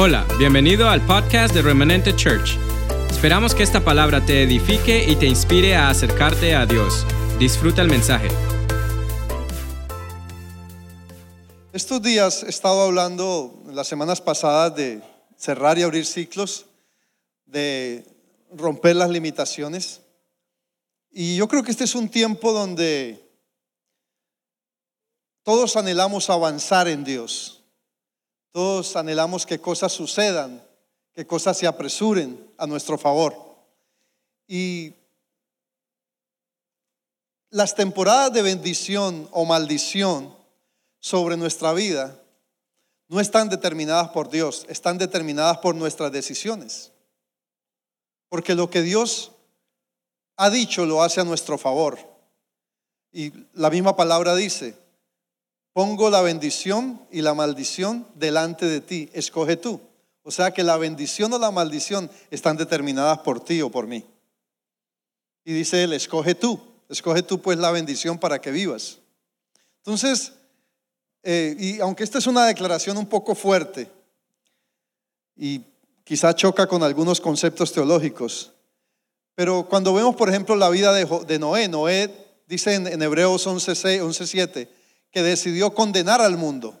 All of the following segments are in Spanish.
Hola, bienvenido al podcast de Remanente Church. Esperamos que esta palabra te edifique y te inspire a acercarte a Dios. Disfruta el mensaje. Estos días he estado hablando, las semanas pasadas, de cerrar y abrir ciclos, de romper las limitaciones. Y yo creo que este es un tiempo donde todos anhelamos avanzar en Dios. Todos anhelamos que cosas sucedan, que cosas se apresuren a nuestro favor. Y las temporadas de bendición o maldición sobre nuestra vida no están determinadas por Dios, están determinadas por nuestras decisiones. Porque lo que Dios ha dicho lo hace a nuestro favor. Y la misma palabra dice, pongo la bendición y la maldición delante de ti, escoge tú. O sea que la bendición o la maldición están determinadas por ti o por mí. Y dice él, escoge tú, escoge tú pues la bendición para que vivas. Entonces, eh, y aunque esta es una declaración un poco fuerte y quizá choca con algunos conceptos teológicos, pero cuando vemos, por ejemplo, la vida de, Noé, Noé dice en, en Hebreos 11.7, 11, decidió condenar al mundo.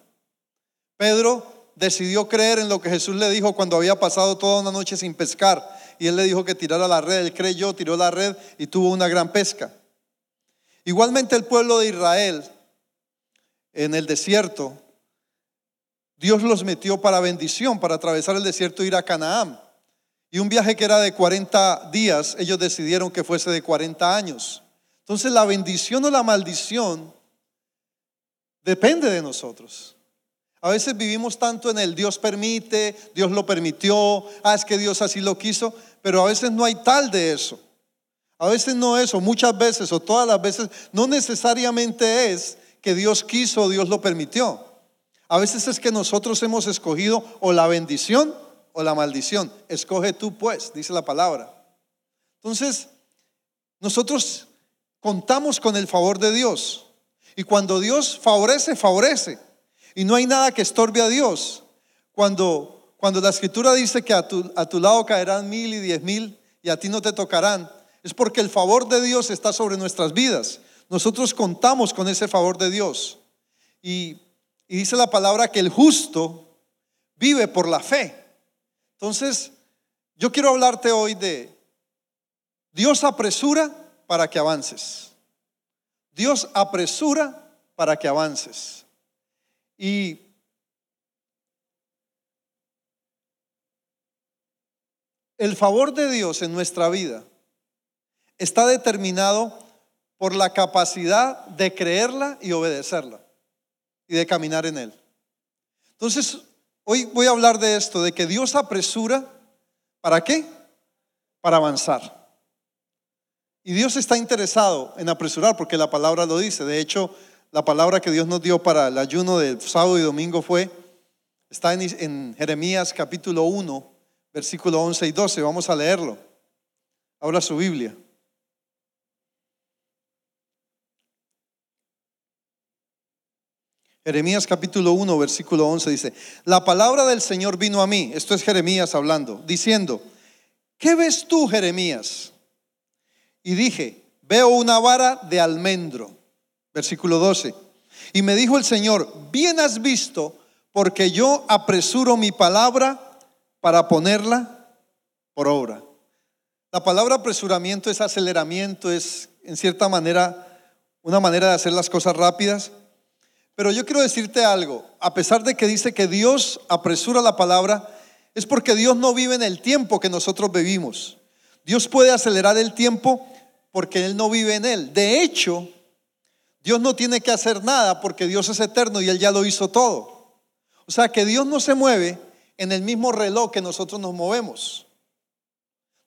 Pedro decidió creer en lo que Jesús le dijo cuando había pasado toda una noche sin pescar. Y él le dijo que tirara la red. Él creyó, tiró la red y tuvo una gran pesca. Igualmente el pueblo de Israel en el desierto, Dios los metió para bendición, para atravesar el desierto e ir a Canaán. Y un viaje que era de 40 días, ellos decidieron que fuese de 40 años. Entonces la bendición o la maldición Depende de nosotros. A veces vivimos tanto en el Dios permite, Dios lo permitió, ah, es que Dios así lo quiso, pero a veces no hay tal de eso. A veces no eso, muchas veces o todas las veces, no necesariamente es que Dios quiso o Dios lo permitió. A veces es que nosotros hemos escogido o la bendición o la maldición. Escoge tú pues, dice la palabra. Entonces, nosotros contamos con el favor de Dios. Y cuando Dios favorece, favorece. Y no hay nada que estorbe a Dios. Cuando, cuando la escritura dice que a tu, a tu lado caerán mil y diez mil y a ti no te tocarán, es porque el favor de Dios está sobre nuestras vidas. Nosotros contamos con ese favor de Dios. Y, y dice la palabra que el justo vive por la fe. Entonces, yo quiero hablarte hoy de Dios apresura para que avances. Dios apresura para que avances. Y el favor de Dios en nuestra vida está determinado por la capacidad de creerla y obedecerla y de caminar en él. Entonces, hoy voy a hablar de esto, de que Dios apresura, ¿para qué? Para avanzar. Y Dios está interesado en apresurar porque la palabra lo dice. De hecho, la palabra que Dios nos dio para el ayuno del sábado y domingo fue, está en, Jeremías capítulo 1, versículo 11 y 12. Vamos a leerlo. Abra su Biblia. Jeremías capítulo 1, versículo 11 dice, la palabra del Señor vino a mí, esto es Jeremías hablando, diciendo, ¿qué ves tú, Jeremías? Y dije, veo una vara de almendro. Versículo 12. Y me dijo el Señor, bien has visto, porque yo apresuro mi palabra para ponerla por obra. La palabra apresuramiento es aceleramiento, es en cierta manera una manera de hacer las cosas rápidas. Pero yo quiero decirte algo, a pesar de que dice que Dios apresura la palabra, es porque Dios no vive en el tiempo que nosotros vivimos. Dios puede acelerar el tiempo porque Él no vive en Él. De hecho, Dios no tiene que hacer nada porque Dios es eterno y Él ya lo hizo todo. O sea que Dios no se mueve en el mismo reloj que nosotros nos movemos.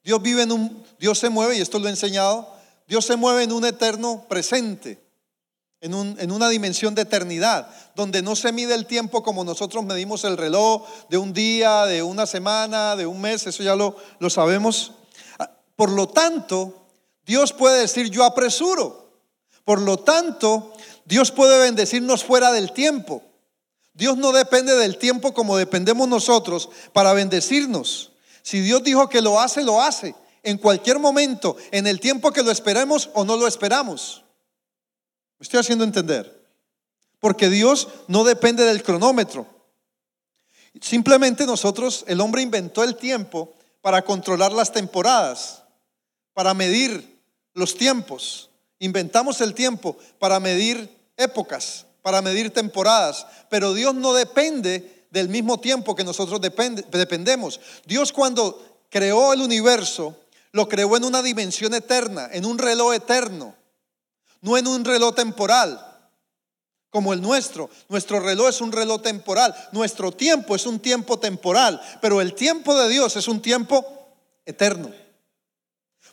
Dios vive en un, Dios se mueve, y esto lo he enseñado, Dios se mueve en un eterno presente, en, un, en una dimensión de eternidad, donde no se mide el tiempo como nosotros medimos el reloj de un día, de una semana, de un mes, eso ya lo, lo sabemos. Por lo tanto, Dios puede decir yo apresuro. Por lo tanto, Dios puede bendecirnos fuera del tiempo. Dios no depende del tiempo como dependemos nosotros para bendecirnos. Si Dios dijo que lo hace, lo hace. En cualquier momento, en el tiempo que lo esperemos o no lo esperamos. Me estoy haciendo entender. Porque Dios no depende del cronómetro. Simplemente nosotros, el hombre inventó el tiempo para controlar las temporadas, para medir los tiempos. Inventamos el tiempo para medir épocas, para medir temporadas, pero Dios no depende del mismo tiempo que nosotros dependemos. Dios cuando creó el universo, lo creó en una dimensión eterna, en un reloj eterno, no en un reloj temporal como el nuestro. Nuestro reloj es un reloj temporal, nuestro tiempo es un tiempo temporal, pero el tiempo de Dios es un tiempo eterno.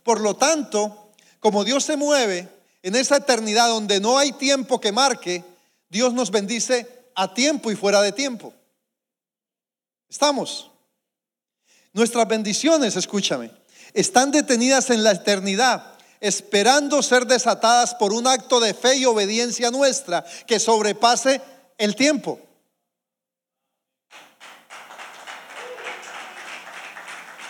Por lo tanto, como Dios se mueve en esa eternidad donde no hay tiempo que marque, Dios nos bendice a tiempo y fuera de tiempo. ¿Estamos? Nuestras bendiciones, escúchame, están detenidas en la eternidad, esperando ser desatadas por un acto de fe y obediencia nuestra que sobrepase el tiempo.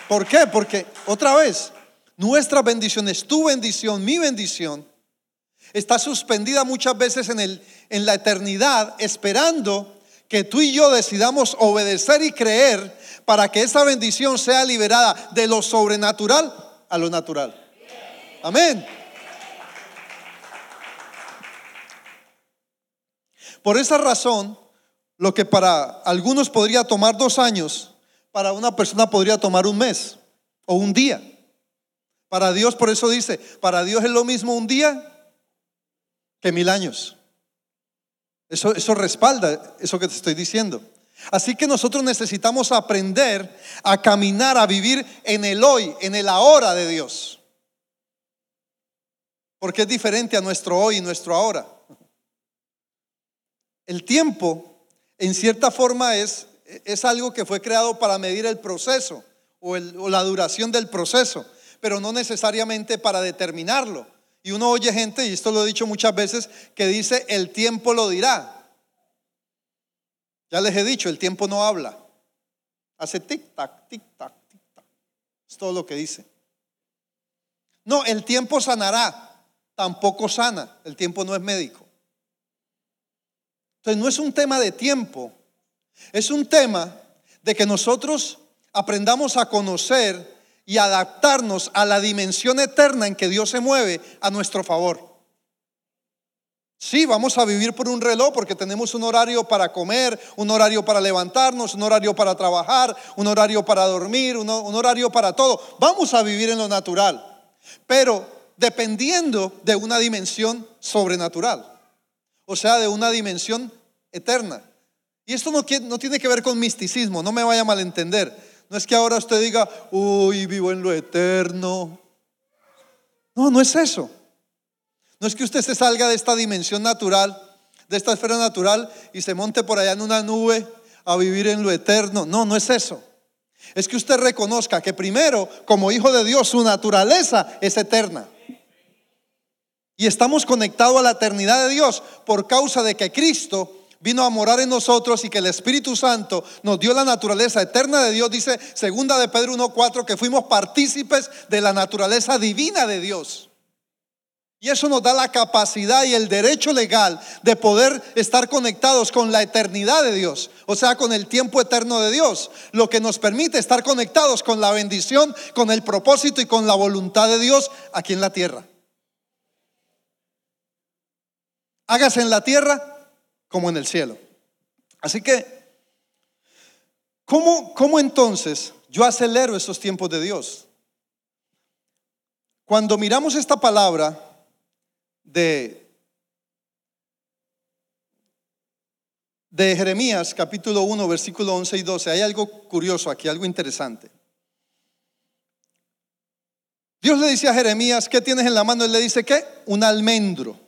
¿Por qué? Porque otra vez, nuestra bendición es tu bendición, mi bendición, está suspendida muchas veces en, el, en la eternidad, esperando que tú y yo decidamos obedecer y creer para que esa bendición sea liberada de lo sobrenatural a lo natural. Amén. Por esa razón, lo que para algunos podría tomar dos años, para una persona podría tomar un mes o un día. Para Dios, por eso dice, para Dios es lo mismo un día que mil años. Eso, eso respalda eso que te estoy diciendo. Así que nosotros necesitamos aprender a caminar, a vivir en el hoy, en el ahora de Dios. Porque es diferente a nuestro hoy y nuestro ahora. El tiempo, en cierta forma, es, es algo que fue creado para medir el proceso o, o la duración del proceso, pero no necesariamente para determinarlo. Y uno oye gente, y esto lo he dicho muchas veces, que dice, el tiempo lo dirá. Ya les he dicho, el tiempo no habla. Hace tic-tac, tic-tac, tic-tac. Es todo lo que dice. No, el tiempo sanará. Tampoco sana. El tiempo no es médico. Entonces no es un tema de tiempo. Es un tema de que nosotros aprendamos a conocer y adaptarnos a la dimensión eterna en que Dios se mueve a nuestro favor. Sí, vamos a vivir por un reloj porque tenemos un horario para comer, un horario para levantarnos, un horario para trabajar, un horario para dormir, un, horario para todo. Vamos a vivir en lo natural, pero dependiendo de una dimensión sobrenatural, o sea, de una dimensión eterna. Y esto no, no tiene que ver con misticismo, no me vaya a malentender. No es que ahora usted diga, uy, vivo en lo eterno. No, no es eso. No es que usted se salga de esta dimensión natural, de esta esfera natural y se monte por allá en una nube a vivir en lo eterno. No, no es eso. Es que usted reconozca que primero, como hijo de Dios, su naturaleza es eterna. Y estamos conectados a la eternidad de Dios por causa de que Cristo vino a morar en nosotros y que el Espíritu Santo nos dio la naturaleza eterna de Dios, dice segunda de Pedro 1:4 que fuimos partícipes de la naturaleza divina de Dios. Y eso nos da la capacidad y el derecho legal de poder estar conectados con la eternidad de Dios, o sea, con el tiempo eterno de Dios, lo que nos permite estar conectados con la bendición, con el propósito y con la voluntad de Dios aquí en la tierra. Hágase en la tierra como en el cielo. Así que, ¿cómo, cómo entonces yo acelero esos tiempos de Dios? Cuando miramos esta palabra de, de Jeremías capítulo 1, versículo 11 y 12, hay algo curioso aquí, algo interesante. Dios le dice a Jeremías, ¿qué tienes en la mano? Él le dice, ¿qué? Un almendro.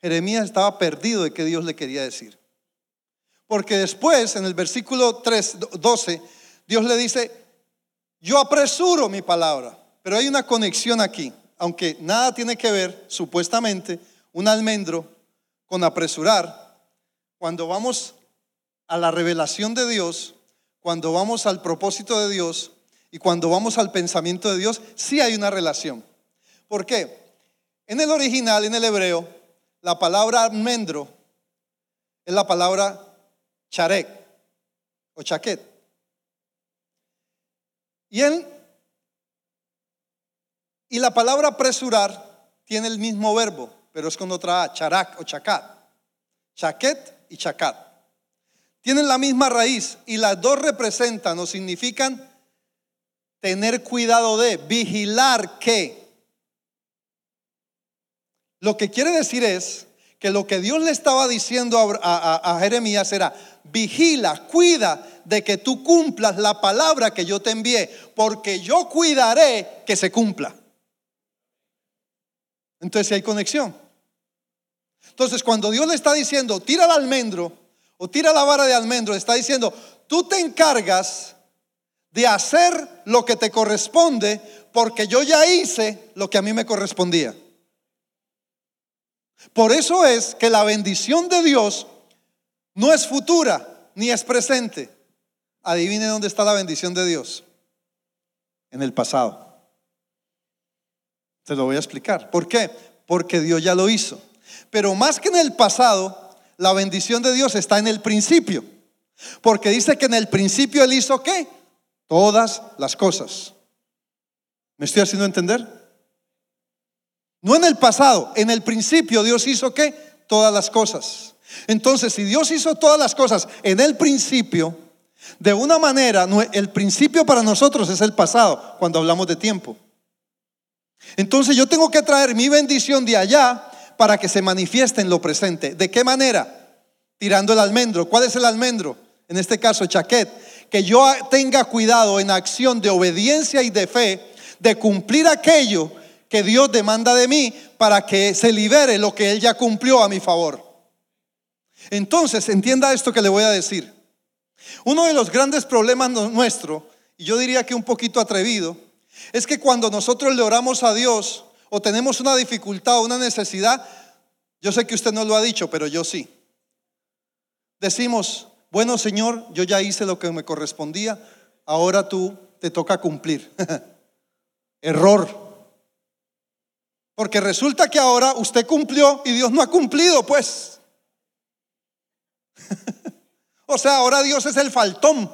Jeremías estaba perdido de qué Dios le quería decir. Porque después, en el versículo 3, 12, Dios le dice, yo apresuro mi palabra. Pero hay una conexión aquí, aunque nada tiene que ver, supuestamente, un almendro con apresurar. cuando vamos a la revelación de Dios, cuando vamos al propósito de Dios y cuando vamos al pensamiento de Dios, sí hay una relación. ¿Por qué? En el original, en el hebreo, la palabra almendro es la palabra charek o chaquet. Y, y la palabra apresurar tiene el mismo verbo, pero es con otra A, charak o chacat. Chaquet y chacat. Tienen la misma raíz y las dos representan o significan tener cuidado de, vigilar que. Lo que quiere decir es que lo que Dios le estaba diciendo a, Jeremías era, vigila, cuida de que tú cumplas la palabra que yo te envié, porque yo cuidaré que se cumpla. Entonces hay conexión. Entonces cuando Dios le está diciendo, tira el almendro o tira la vara de almendro, está diciendo, tú te encargas de hacer lo que te corresponde, porque yo ya hice lo que a mí me correspondía. Por eso es que la bendición de Dios no es futura ni es presente. Adivine dónde está la bendición de Dios. En el pasado. Te lo voy a explicar. ¿Por qué? Porque Dios ya lo hizo. Pero más que en el pasado, la bendición de Dios está en el principio. Porque dice que en el principio Él hizo qué? Todas las cosas. ¿Me estoy haciendo entender? No en el pasado, en el principio Dios hizo qué? Todas las cosas. Entonces, si Dios hizo todas las cosas en el principio, de una manera, el principio para nosotros es el pasado, cuando hablamos de tiempo. Entonces yo tengo que traer mi bendición de allá para que se manifieste en lo presente. ¿De qué manera? Tirando el almendro. ¿Cuál es el almendro? En este caso, chaquet. Que yo tenga cuidado en acción de obediencia y de fe de cumplir aquello que Dios demanda de mí para que se libere lo que Él ya cumplió a mi favor. Entonces, entienda esto que le voy a decir. Uno de los grandes problemas nuestro, y yo diría que un poquito atrevido, es que cuando nosotros le oramos a Dios o tenemos una dificultad o una necesidad, yo sé que usted no lo ha dicho, pero yo sí. Decimos, bueno Señor, yo ya hice lo que me correspondía, ahora tú te toca cumplir. Error. Porque resulta que ahora usted cumplió y Dios no ha cumplido, pues. o sea, ahora Dios es el faltón.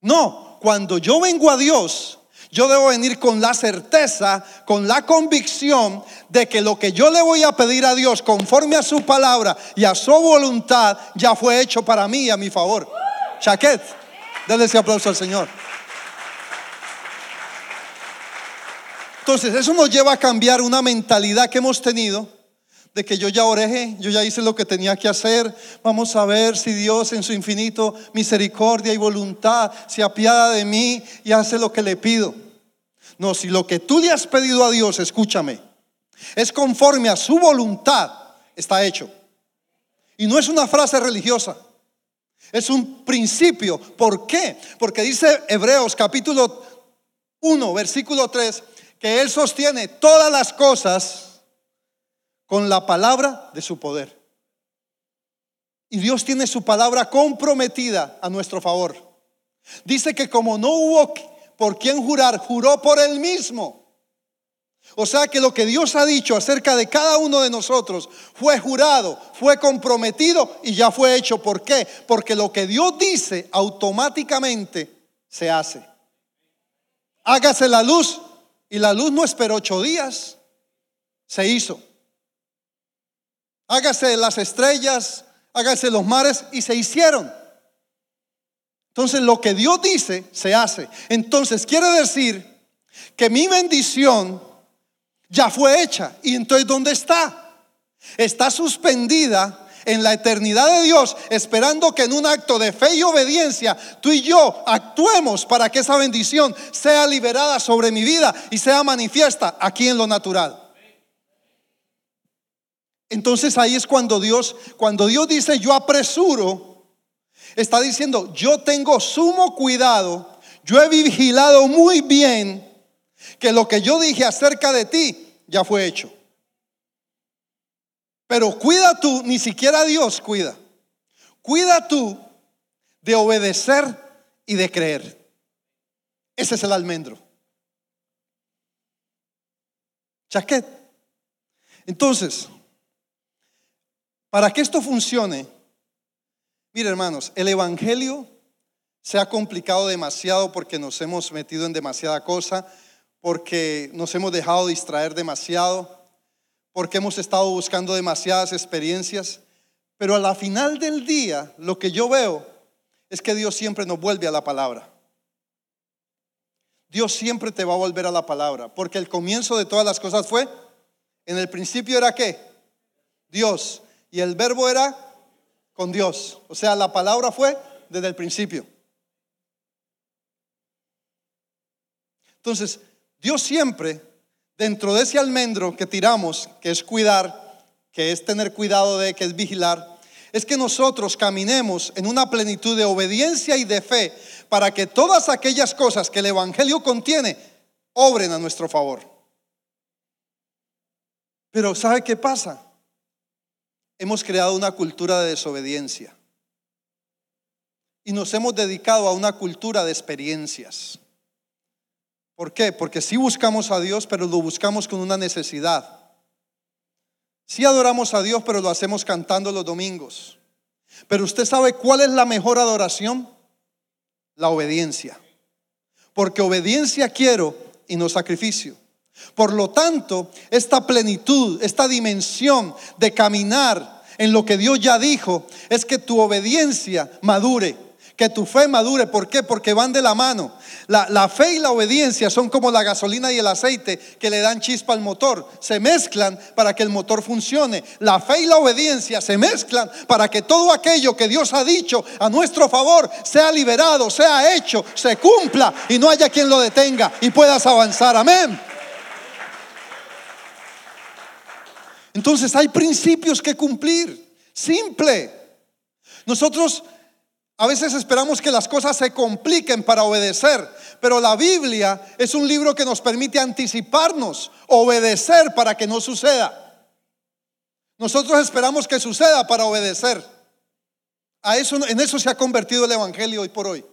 No, cuando yo vengo a Dios, yo debo venir con la certeza, con la convicción de que lo que yo le voy a pedir a Dios conforme a su palabra y a su voluntad ya fue hecho para mí y a mi favor. Chaquet, denle ese aplauso al Señor. Entonces, eso nos lleva a cambiar una mentalidad que hemos tenido de que yo ya oré, yo ya hice lo que tenía que hacer. Vamos a ver si Dios en su infinito misericordia y voluntad se apiada de mí y hace lo que le pido. No, si lo que tú le has pedido a Dios, escúchame, es conforme a su voluntad, está hecho. Y no es una frase religiosa. Es un principio. ¿Por qué? Porque dice Hebreos capítulo 1, versículo 3, que Él sostiene todas las cosas con la palabra de su poder. Y Dios tiene su palabra comprometida a nuestro favor. Dice que como no hubo por quien jurar, juró por él mismo. O sea que lo que Dios ha dicho acerca de cada uno de nosotros fue jurado, fue comprometido y ya fue hecho. ¿Por qué? Porque lo que Dios dice automáticamente se hace. Hágase la luz y la luz no esperó ocho días, se hizo hágase las estrellas, hágase los mares y se hicieron. Entonces lo que Dios dice se hace. Entonces quiere decir que mi bendición ya fue hecha. ¿Y entonces dónde está? Está suspendida en la eternidad de Dios, esperando que en un acto de fe y obediencia tú y yo actuemos para que esa bendición sea liberada sobre mi vida y sea manifiesta aquí en lo natural. Entonces ahí es cuando Dios, cuando Dios dice yo apresuro, está diciendo yo tengo sumo cuidado, yo he vigilado muy bien que lo que yo dije acerca de ti ya fue hecho. Pero cuida tú, ni siquiera Dios cuida. Cuida tú de obedecer y de creer. Ese es el almendro. Chaquet. Entonces, para que esto funcione, mire hermanos, el Evangelio se ha complicado demasiado porque nos hemos metido en demasiada cosa, porque nos hemos dejado distraer demasiado, porque hemos estado buscando demasiadas experiencias. Pero a la final del día, lo que yo veo es que Dios siempre nos vuelve a la palabra. Dios siempre te va a volver a la palabra, porque el comienzo de todas las cosas fue, en el principio era qué? Dios. Y el verbo era con Dios. O sea, la palabra fue desde el principio. Entonces, Dios siempre, dentro de ese almendro que tiramos, que es cuidar, que es tener cuidado de, que es vigilar, es que nosotros caminemos en una plenitud de obediencia y de fe para que todas aquellas cosas que el Evangelio contiene obren a nuestro favor. Pero ¿sabe qué pasa? Hemos creado una cultura de desobediencia y nos hemos dedicado a una cultura de experiencias. ¿Por qué? Porque sí buscamos a Dios, pero lo buscamos con una necesidad. Sí adoramos a Dios, pero lo hacemos cantando los domingos. Pero usted sabe cuál es la mejor adoración? La obediencia. Porque obediencia quiero y no sacrificio. Por lo tanto, esta plenitud, esta dimensión de caminar en lo que Dios ya dijo, es que tu obediencia madure que tu fe madure. ¿Por qué? Porque van de la mano. La, fe y la obediencia son como la gasolina y el aceite que le dan chispa al motor. Se mezclan para que el motor funcione. La fe y la obediencia se mezclan para que todo aquello que Dios ha dicho a nuestro favor sea liberado, sea hecho, se cumpla y no haya quien lo detenga y puedas avanzar. Amén. Entonces hay principios que cumplir. Simple. Nosotros a veces esperamos que las cosas se compliquen para obedecer, pero la Biblia es un libro que nos permite anticiparnos, obedecer para que no suceda. Nosotros esperamos que suceda para obedecer. En eso se ha convertido el Evangelio hoy por hoy.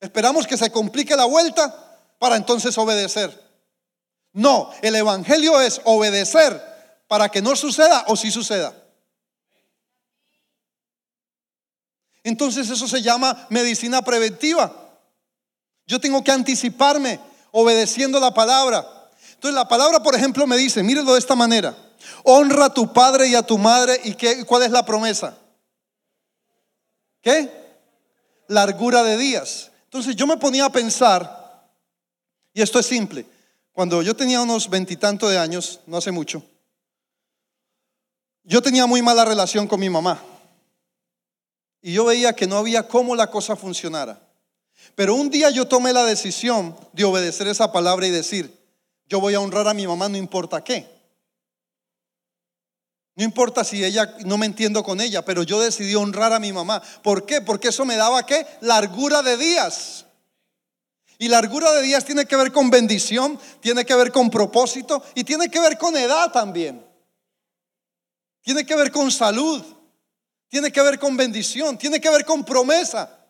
Esperamos que se complique la vuelta para entonces obedecer. No, el Evangelio es obedecer para que no suceda o si suceda. Entonces eso se llama medicina preventiva. Yo tengo que anticiparme obedeciendo la palabra. Entonces la palabra, por ejemplo, me dice, mírelo de esta manera. Honra a tu padre y a tu madre. ¿Y qué, cuál es la promesa? ¿Qué? Largura de días. Entonces yo me ponía a pensar, y esto es simple, cuando yo tenía unos veintitantos de años, no hace mucho, yo tenía muy mala relación con mi mamá. Y yo veía que no había cómo la cosa funcionara. Pero un día yo tomé la decisión de obedecer esa palabra y decir, yo voy a honrar a mi mamá no importa qué. No importa si ella, no me entiendo con ella, pero yo decidí honrar a mi mamá. ¿Por qué? Porque eso me daba qué? Largura de días. Y largura de días tiene que ver con bendición, tiene que ver con propósito y tiene que ver con edad también. Tiene que ver con salud tiene que ver con bendición, tiene que ver con promesa.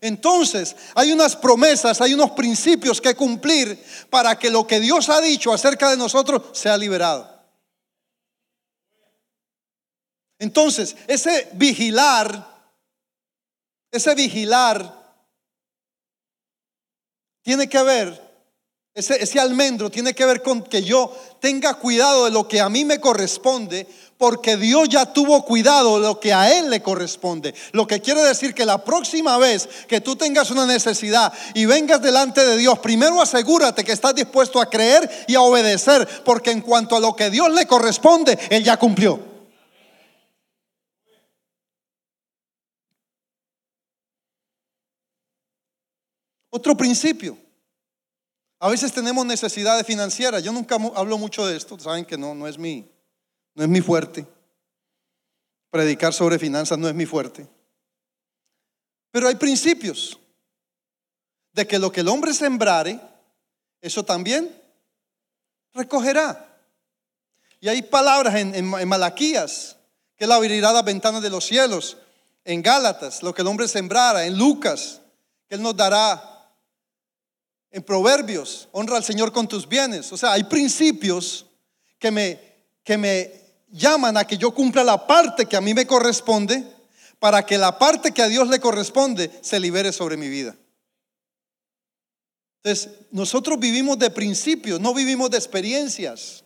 Entonces, hay unas promesas, hay unos principios que cumplir para que lo que Dios ha dicho acerca de nosotros sea liberado. Entonces, ese vigilar, ese vigilar tiene que ver, ese, almendro tiene que ver con que yo tenga cuidado de lo que a mí me corresponde, porque Dios ya tuvo cuidado de lo que a Él le corresponde. Lo que quiere decir que la próxima vez que tú tengas una necesidad y vengas delante de Dios, primero asegúrate que estás dispuesto a creer y a obedecer, porque en cuanto a lo que Dios le corresponde, Él ya cumplió. Otro principio. A veces tenemos necesidades financieras. Yo nunca hablo mucho de esto, saben que no, no es mi, no es mi fuerte. Predicar sobre finanzas no es mi fuerte. Pero hay principios de que lo que el hombre sembrare, eso también recogerá. Y hay palabras en, en, en Malaquías, que Él abrirá las ventanas de los cielos, en Gálatas, lo que el hombre sembrara, en Lucas, que Él nos dará en Proverbios, honra al Señor con tus bienes. O sea, hay principios que me, que me llaman a que yo cumpla la parte que a mí me corresponde para que la parte que a Dios le corresponde se libere sobre mi vida. Entonces, nosotros vivimos de principios, no vivimos de experiencias,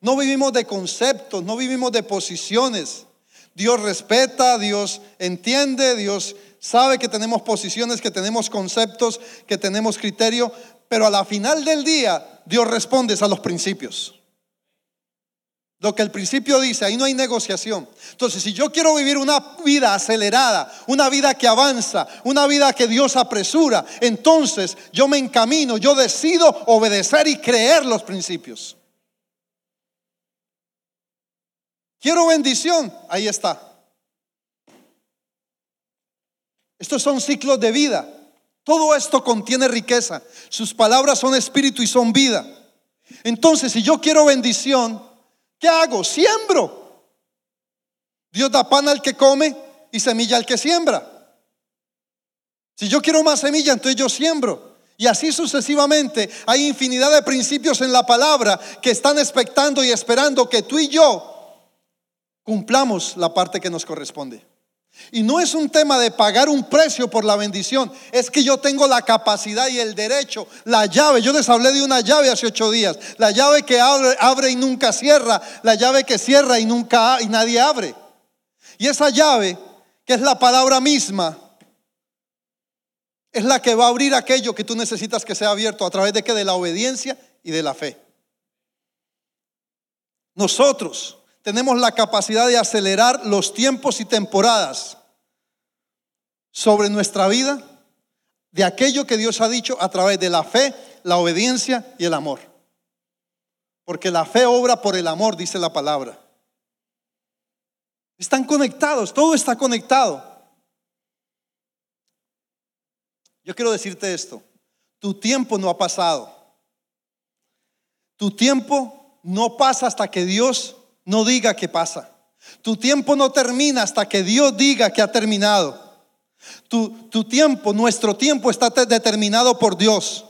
no vivimos de conceptos, no vivimos de posiciones. Dios respeta, Dios entiende, Dios sabe que tenemos posiciones, que tenemos conceptos, que tenemos criterio, pero a la final del día Dios responde a los principios. Lo que el principio dice, ahí no hay negociación. Entonces, si yo quiero vivir una vida acelerada, una vida que avanza, una vida que Dios apresura, entonces yo me encamino, yo decido obedecer y creer los principios. Quiero bendición, ahí está. Estos son ciclos de vida. Todo esto contiene riqueza. Sus palabras son espíritu y son vida. Entonces, si yo quiero bendición, ¿Qué hago? Siembro. Dios da pan al que come y semilla al que siembra. Si yo quiero más semilla, entonces yo siembro. Y así sucesivamente hay infinidad de principios en la palabra que están expectando y esperando que tú y yo cumplamos la parte que nos corresponde. Y no es un tema de pagar un precio por la bendición, es que yo tengo la capacidad y el derecho, la llave. Yo les hablé de una llave hace ocho días, la llave que abre, y nunca cierra, la llave que cierra y nunca y nadie abre. Y esa llave, que es la palabra misma, es la que va a abrir aquello que tú necesitas que sea abierto a través de que de la obediencia y de la fe. Nosotros tenemos la capacidad de acelerar los tiempos y temporadas sobre nuestra vida de aquello que Dios ha dicho a través de la fe, la obediencia y el amor. Porque la fe obra por el amor, dice la palabra. Están conectados, todo está conectado. Yo quiero decirte esto, tu tiempo no ha pasado. Tu tiempo no pasa hasta que Dios no diga que pasa. Tu tiempo no termina hasta que Dios diga que ha terminado. Tu, tu, tiempo, nuestro tiempo está determinado por Dios.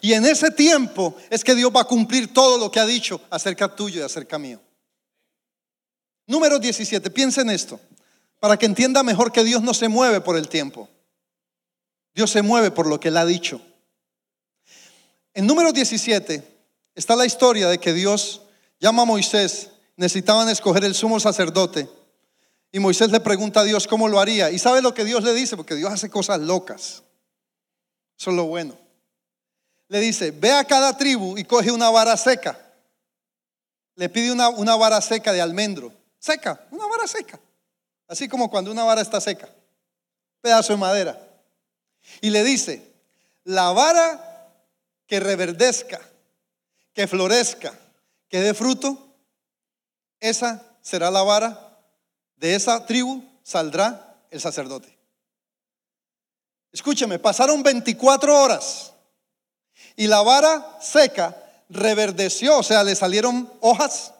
Y en ese tiempo es que Dios va a cumplir todo lo que ha dicho acerca tuyo y acerca mío. Número 17, piensa en esto, para que entienda mejor que Dios no se mueve por el tiempo. Dios se mueve por lo que Él ha dicho. En número 17 está la historia de que Dios llama a Moisés necesitaban escoger el sumo sacerdote. Y Moisés le pregunta a Dios cómo lo haría. ¿Y sabe lo que Dios le dice? Porque Dios hace cosas locas. Eso es lo bueno. Le dice, ve a cada tribu y coge una vara seca. Le pide una, una vara seca de almendro. Seca, una vara seca. Así como cuando una vara está seca. Pedazo de madera. Y le dice, la vara que reverdezca, que florezca, que dé fruto, esa será la vara, de esa tribu saldrá el sacerdote. Escúcheme, pasaron 24 horas y la vara seca reverdeció, o sea, le salieron hojas,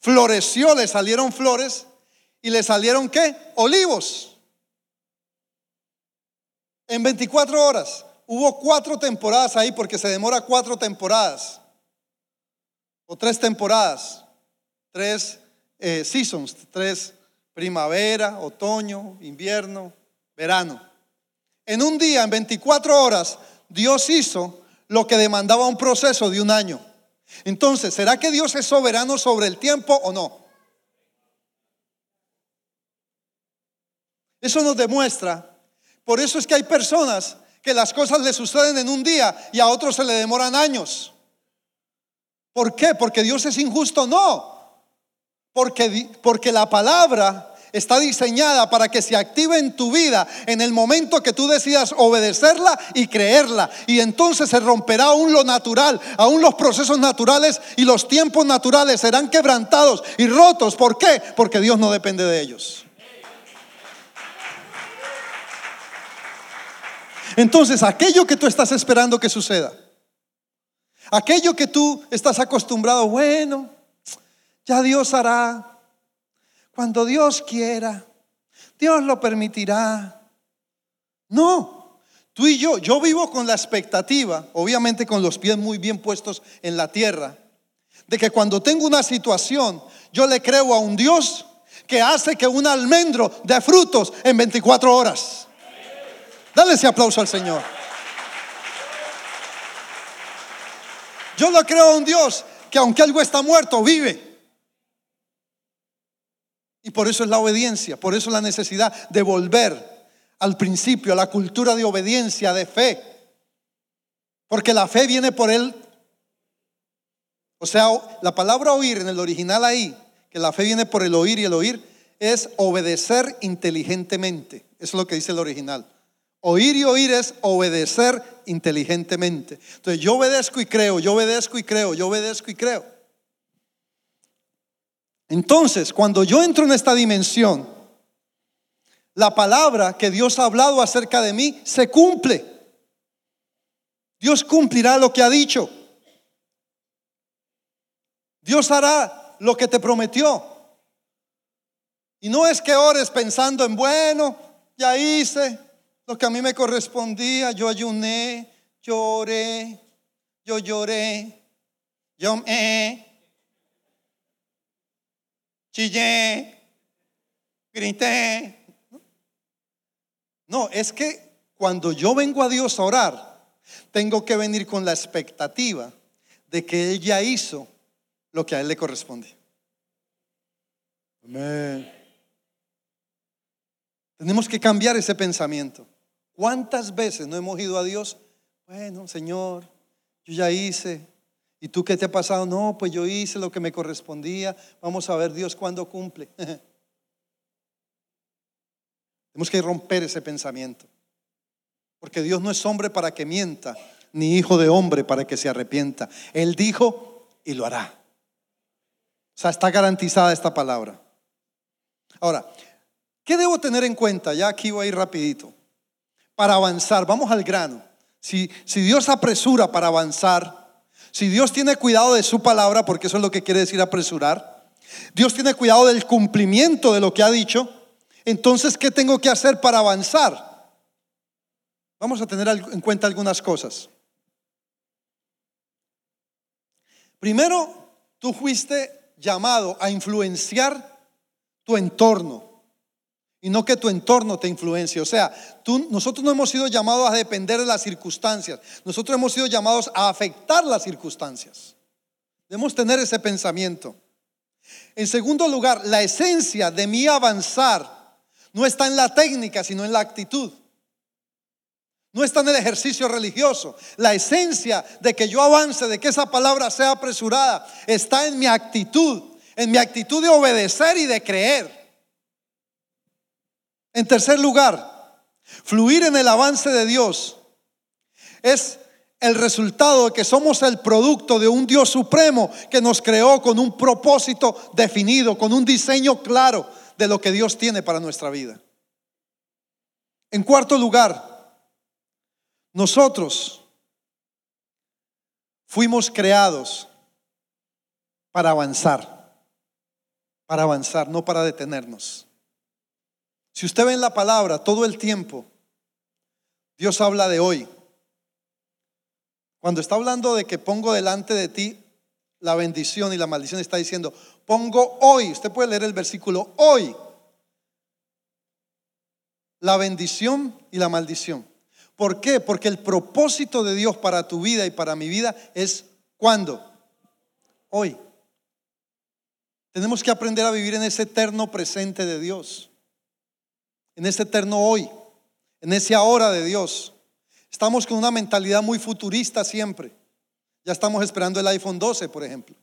floreció, le salieron flores y le salieron qué? Olivos. En 24 horas. Hubo cuatro temporadas ahí porque se demora cuatro temporadas. O tres temporadas tres eh, seasons, tres, primavera, otoño, invierno, verano. En un día, en 24 horas, Dios hizo lo que demandaba un proceso de un año. Entonces, ¿será que Dios es soberano sobre el tiempo o no? Eso nos demuestra. Por eso es que hay personas que las cosas le suceden en un día y a otros se le demoran años. ¿Por qué? Porque Dios es injusto. No. Porque, porque la palabra está diseñada para que se active en tu vida en el momento que tú decidas obedecerla y creerla. Y entonces se romperá aún lo natural, aún los procesos naturales y los tiempos naturales serán quebrantados y rotos. ¿Por qué? Porque Dios no depende de ellos. Entonces, aquello que tú estás esperando que suceda, aquello que tú estás acostumbrado, bueno, Ya Dios hará. Cuando Dios quiera, Dios lo permitirá. No, tú y yo, yo vivo con la expectativa, obviamente con los pies muy bien puestos en la tierra, de que cuando tengo una situación, yo le creo a un Dios que hace que un almendro dé frutos en 24 horas. Dale ese aplauso al Señor. Yo le creo a un Dios que aunque algo está muerto, vive. Y por eso es la obediencia, por eso la necesidad de volver al principio, a la cultura de obediencia, de fe. Porque la fe viene por él. O sea, la palabra oír en el original ahí, que la fe viene por el oír y el oír, es obedecer inteligentemente. Eso es lo que dice el original. Oír y oír es obedecer inteligentemente. Entonces yo obedezco y creo, yo obedezco y creo, yo obedezco y creo. Entonces, cuando yo entro en esta dimensión, la palabra que Dios ha hablado acerca de mí se cumple. Dios cumplirá lo que ha dicho. Dios hará lo que te prometió. Y no es que ores pensando en, bueno, ya hice lo que a mí me correspondía, yo ayuné, lloré, yo lloré, yo me chillé, grité, no, es que cuando yo vengo a Dios a orar, tengo que venir con la expectativa de que Él ya hizo lo que a Él le corresponde. Amén. Tenemos que cambiar ese pensamiento. ¿Cuántas veces no hemos ido a Dios? Bueno, Señor, yo ya hice. ¿Y tú qué te ha pasado? No, pues yo hice lo que me correspondía. Vamos a ver Dios cuándo cumple. Tenemos que romper ese pensamiento. Porque Dios no es hombre para que mienta, ni hijo de hombre para que se arrepienta. Él dijo y lo hará. O sea, está garantizada esta palabra. Ahora, ¿qué debo tener en cuenta? Ya aquí voy a ir rapidito. Para avanzar, vamos al grano. Si, si Dios apresura para avanzar, si Dios tiene cuidado de su palabra, porque eso es lo que quiere decir apresurar, Dios tiene cuidado del cumplimiento de lo que ha dicho, entonces, ¿qué tengo que hacer para avanzar? Vamos a tener en cuenta algunas cosas. Primero, tú fuiste llamado a influenciar tu entorno y no que tu entorno te influencie. O sea, nosotros no hemos sido llamados a depender de las circunstancias, nosotros hemos sido llamados a afectar las circunstancias. Debemos tener ese pensamiento. En segundo lugar, la esencia de mi avanzar no está en la técnica, sino en la actitud. No está en el ejercicio religioso. La esencia de que yo avance, de que esa palabra sea apresurada, está en mi actitud, en mi actitud de obedecer y de creer. En tercer lugar, fluir en el avance de Dios es el resultado de que somos el producto de un Dios supremo que nos creó con un propósito definido, con un diseño claro, de lo que Dios tiene para nuestra vida. En cuarto lugar, nosotros fuimos creados para avanzar, para avanzar, no para detenernos. Si usted ve en la palabra todo el tiempo, Dios habla de hoy. Cuando está hablando de que pongo delante de ti la bendición y la maldición, está diciendo, Pongo hoy, usted puede leer el versículo, hoy, la bendición y la maldición. ¿Por qué? Porque el propósito de Dios para tu vida y para mi vida es cuando? Hoy. Tenemos que aprender a vivir en ese eterno presente de Dios, en ese eterno hoy, en ese ahora de Dios. Estamos con una mentalidad muy futurista siempre. Ya estamos esperando el iPhone 12, por ejemplo.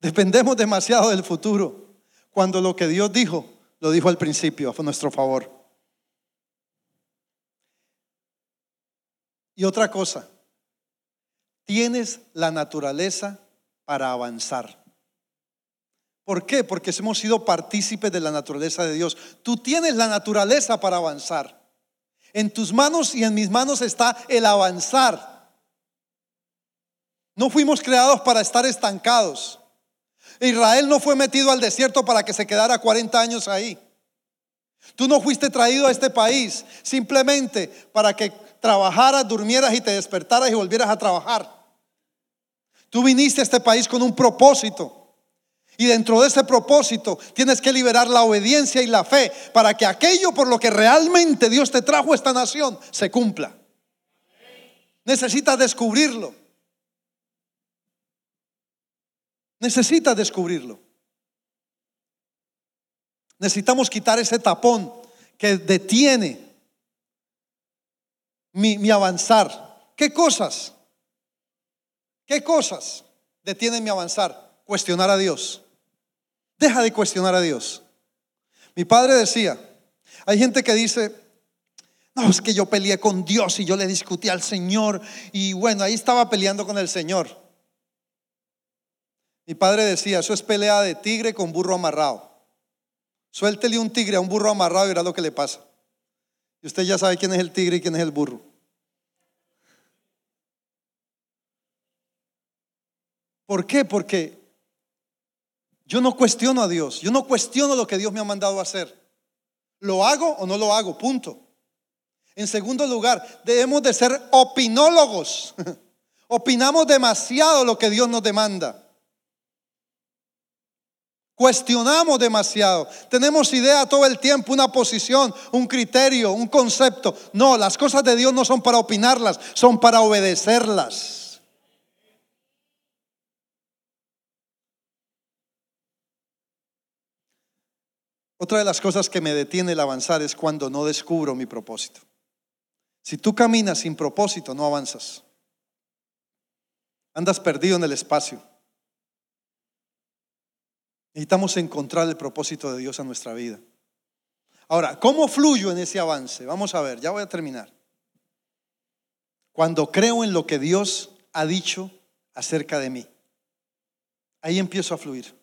Dependemos demasiado del futuro, cuando lo que Dios dijo, lo dijo al principio a nuestro favor. Y otra cosa, tienes la naturaleza para avanzar. ¿Por qué? Porque hemos sido partícipes de la naturaleza de Dios. Tú tienes la naturaleza para avanzar. En tus manos y en mis manos está el avanzar. No fuimos creados para estar estancados. Israel no fue metido al desierto para que se quedara 40 años ahí. Tú no fuiste traído a este país simplemente para que trabajaras, durmieras y te despertaras y volvieras a trabajar. Tú viniste a este país con un propósito. Y dentro de ese propósito tienes que liberar la obediencia y la fe para que aquello por lo que realmente Dios te trajo a esta nación se cumpla. Necesitas descubrirlo. Necesitas descubrirlo. Necesitamos quitar ese tapón que detiene mi, avanzar. ¿Qué cosas? ¿Qué cosas detienen mi avanzar? Cuestionar a Dios. Deja de cuestionar a Dios. Mi padre decía, hay gente que dice, no, es que yo peleé con Dios y yo le discutí al Señor y bueno, ahí estaba peleando con el Señor. Mi padre decía, eso es pelea de tigre con burro amarrado. Suéltele un tigre a un burro amarrado y verá lo que le pasa. Y usted ya sabe quién es el tigre y quién es el burro. ¿Por qué? Porque yo no cuestiono a Dios, yo no cuestiono lo que Dios me ha mandado a hacer. ¿Lo hago o no lo hago? Punto. En segundo lugar, debemos de ser opinólogos. Opinamos demasiado lo que Dios nos demanda. Cuestionamos demasiado. Tenemos idea todo el tiempo, una posición, un criterio, un concepto. No, las cosas de Dios no son para opinarlas, son para obedecerlas. Otra de las cosas que me detiene el avanzar es cuando no descubro mi propósito. Si tú caminas sin propósito, no avanzas. Andas perdido en el espacio. Necesitamos encontrar el propósito de Dios en nuestra vida. Ahora, ¿cómo fluyo en ese avance? Vamos a ver, ya voy a terminar. Cuando creo en lo que Dios ha dicho acerca de mí, ahí empiezo a fluir.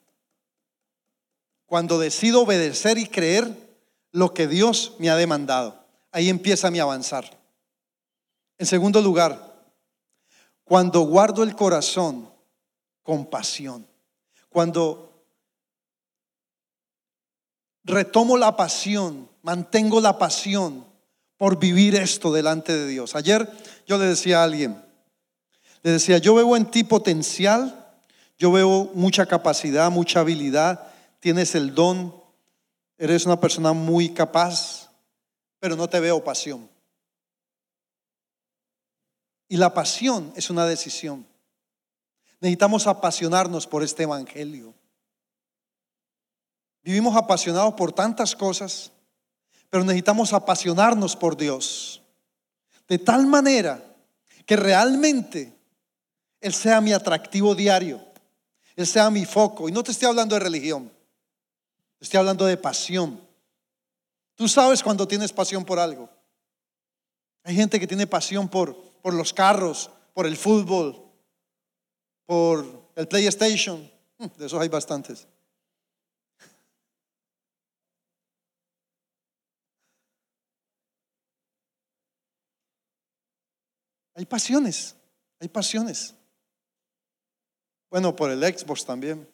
Cuando decido obedecer y creer lo que Dios me ha demandado, ahí empieza mi avanzar. En segundo lugar, cuando guardo el corazón con pasión, cuando retomo la pasión, mantengo la pasión por vivir esto delante de Dios. Ayer yo le decía a alguien, le decía, yo veo en ti potencial, yo veo mucha capacidad, mucha habilidad, tienes el don, eres una persona muy capaz, pero no te veo pasión. Y la pasión es una decisión. Necesitamos apasionarnos por este Evangelio. Vivimos apasionados por tantas cosas, pero necesitamos apasionarnos por Dios. De tal manera que realmente Él sea mi atractivo diario, Él sea mi foco. Y no te estoy hablando de religión, estoy hablando de pasión. Tú sabes cuando tienes pasión por algo. Hay gente que tiene pasión por, por los carros, por el fútbol, por el PlayStation. Mm, de esos hay bastantes. Hay pasiones, hay pasiones. Bueno, por el Xbox también.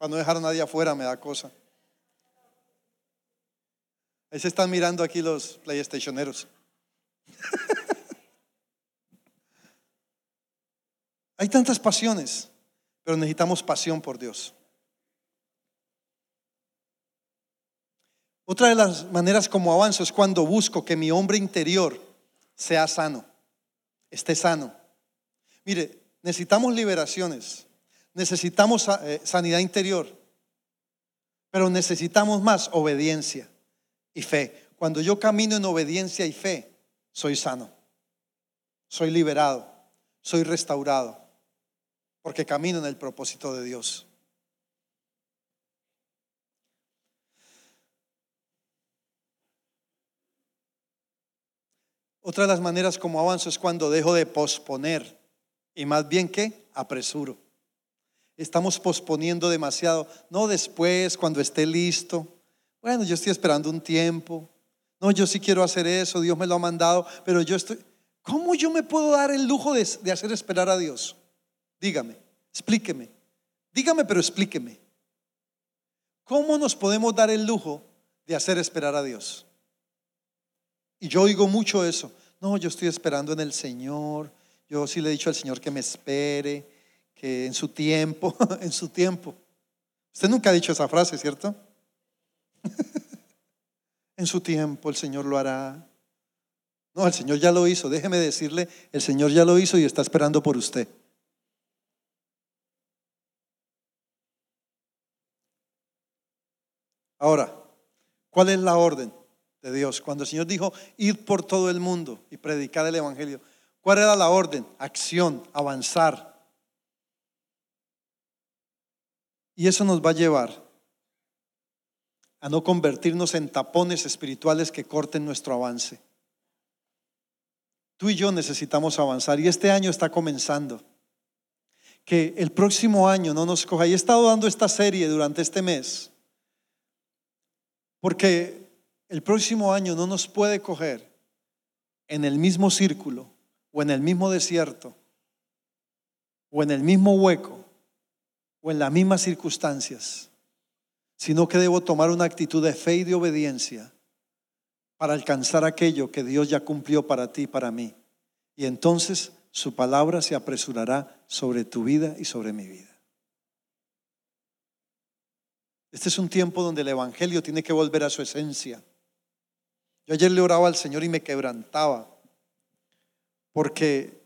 Para no dejar a nadie afuera me da cosa. Ahí se están mirando aquí los PlayStationeros. Hay tantas pasiones, pero necesitamos pasión por Dios. Otra de las maneras como avanzo es cuando busco que mi hombre interior sea sano, esté sano. Mire, necesitamos liberaciones, necesitamos eh, sanidad interior, pero necesitamos más obediencia y fe. Cuando yo camino en obediencia y fe, soy sano, soy liberado, soy restaurado, porque camino en el propósito de Dios. Otra de las maneras como avanzo es cuando dejo de posponer y más bien que apresuro. Estamos posponiendo demasiado. No después, cuando esté listo. Bueno, yo estoy esperando un tiempo. No, yo sí quiero hacer eso, Dios me lo ha mandado, pero yo estoy... ¿Cómo yo me puedo dar el lujo de, de hacer esperar a Dios? Dígame, explíqueme. Dígame, pero explíqueme. ¿Cómo nos podemos dar el lujo de hacer esperar a Dios? Y yo oigo mucho eso. No, yo estoy esperando en el Señor. Yo sí le he dicho al Señor que me espere, que en su tiempo, en su tiempo. Usted nunca ha dicho esa frase, ¿cierto? en su tiempo el Señor lo hará. No, el Señor ya lo hizo. Déjeme decirle, el Señor ya lo hizo y está esperando por usted. Ahora, ¿cuál es la orden de Dios? Cuando el Señor dijo, ir por todo el mundo y predicar el Evangelio, ¿cuál era la orden? Acción, avanzar. Y eso nos va a llevar a no convertirnos en tapones espirituales que corten nuestro avance. Tú y yo necesitamos avanzar y este año está comenzando. Que el próximo año no nos coja. Y he estado dando esta serie durante este mes porque el próximo año no nos puede coger en el mismo círculo o en el mismo desierto o en el mismo hueco o en las mismas circunstancias, sino que debo tomar una actitud de fe y de obediencia para alcanzar aquello que Dios ya cumplió para ti y para mí. Y entonces su palabra se apresurará sobre tu vida y sobre mi vida. Este es un tiempo donde el Evangelio tiene que volver a su esencia. Yo ayer le oraba al Señor y me quebrantaba, porque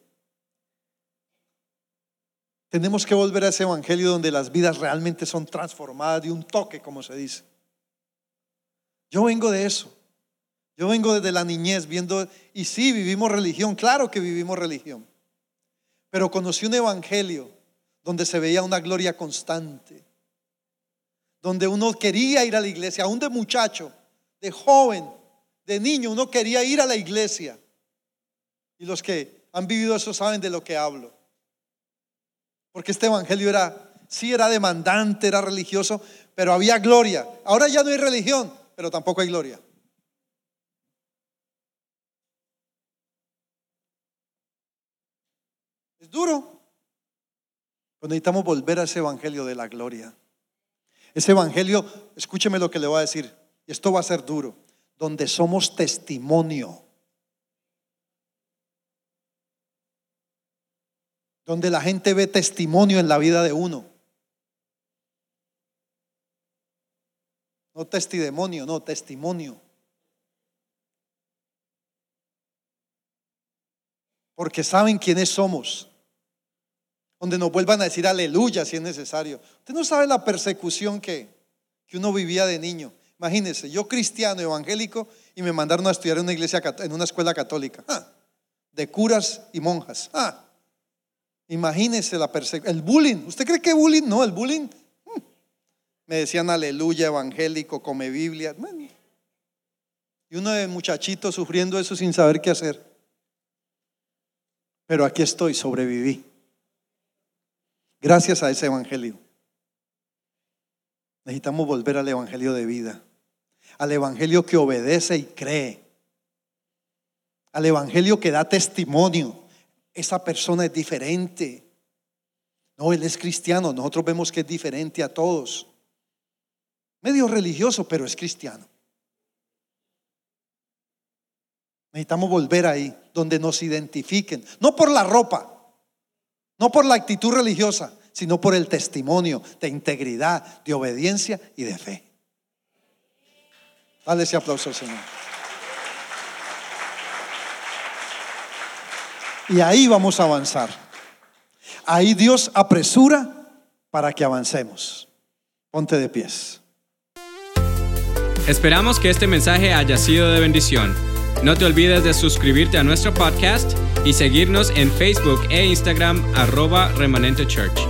tenemos que volver a ese Evangelio donde las vidas realmente son transformadas de un toque, como se dice. Yo vengo de eso. Yo vengo desde la niñez viendo, y sí, vivimos religión, claro que vivimos religión, pero conocí un Evangelio donde se veía una gloria constante donde uno quería ir a la iglesia, aún de muchacho, de joven, de niño, uno quería ir a la iglesia. Y los que han vivido eso saben de lo que hablo. Porque este evangelio era, sí era demandante, era religioso, pero había gloria. Ahora ya no hay religión, pero tampoco hay gloria. Es duro. Pero necesitamos volver a ese evangelio de la gloria. Ese evangelio, escúcheme lo que le voy a decir, esto va a ser duro, donde somos testimonio. Donde la gente ve testimonio en la vida de uno. No testimonio, no, testimonio. Porque saben quiénes somos donde nos vuelvan a decir aleluya si es necesario. Usted no sabe la persecución que, que uno vivía de niño. Imagínese, yo cristiano, evangélico, y me mandaron a estudiar en una iglesia, en una escuela católica, ah, de curas y monjas. Ah, imagínese la persecución, el bullying. ¿Usted cree que bullying? No, el bullying. Hmm. Me decían aleluya, evangélico, come Biblia. Y uno de muchachito sufriendo eso sin saber qué hacer. Pero aquí estoy, sobreviví. Gracias a ese evangelio. Necesitamos volver al evangelio de vida, al evangelio que obedece y cree, al evangelio que da testimonio. Esa persona es diferente. No, él es cristiano. Nosotros vemos que es diferente a todos. Medio religioso, pero es cristiano. Necesitamos volver ahí, donde nos identifiquen. No por la ropa, no por la actitud religiosa, sino por el testimonio de integridad, de obediencia y de fe. Dale ese aplauso al Señor. Y ahí vamos a avanzar. Ahí Dios apresura para que avancemos. Ponte de pies. Esperamos que este mensaje haya sido de bendición. No te olvides de suscribirte a nuestro podcast y seguirnos en Facebook e Instagram arroba remanente church.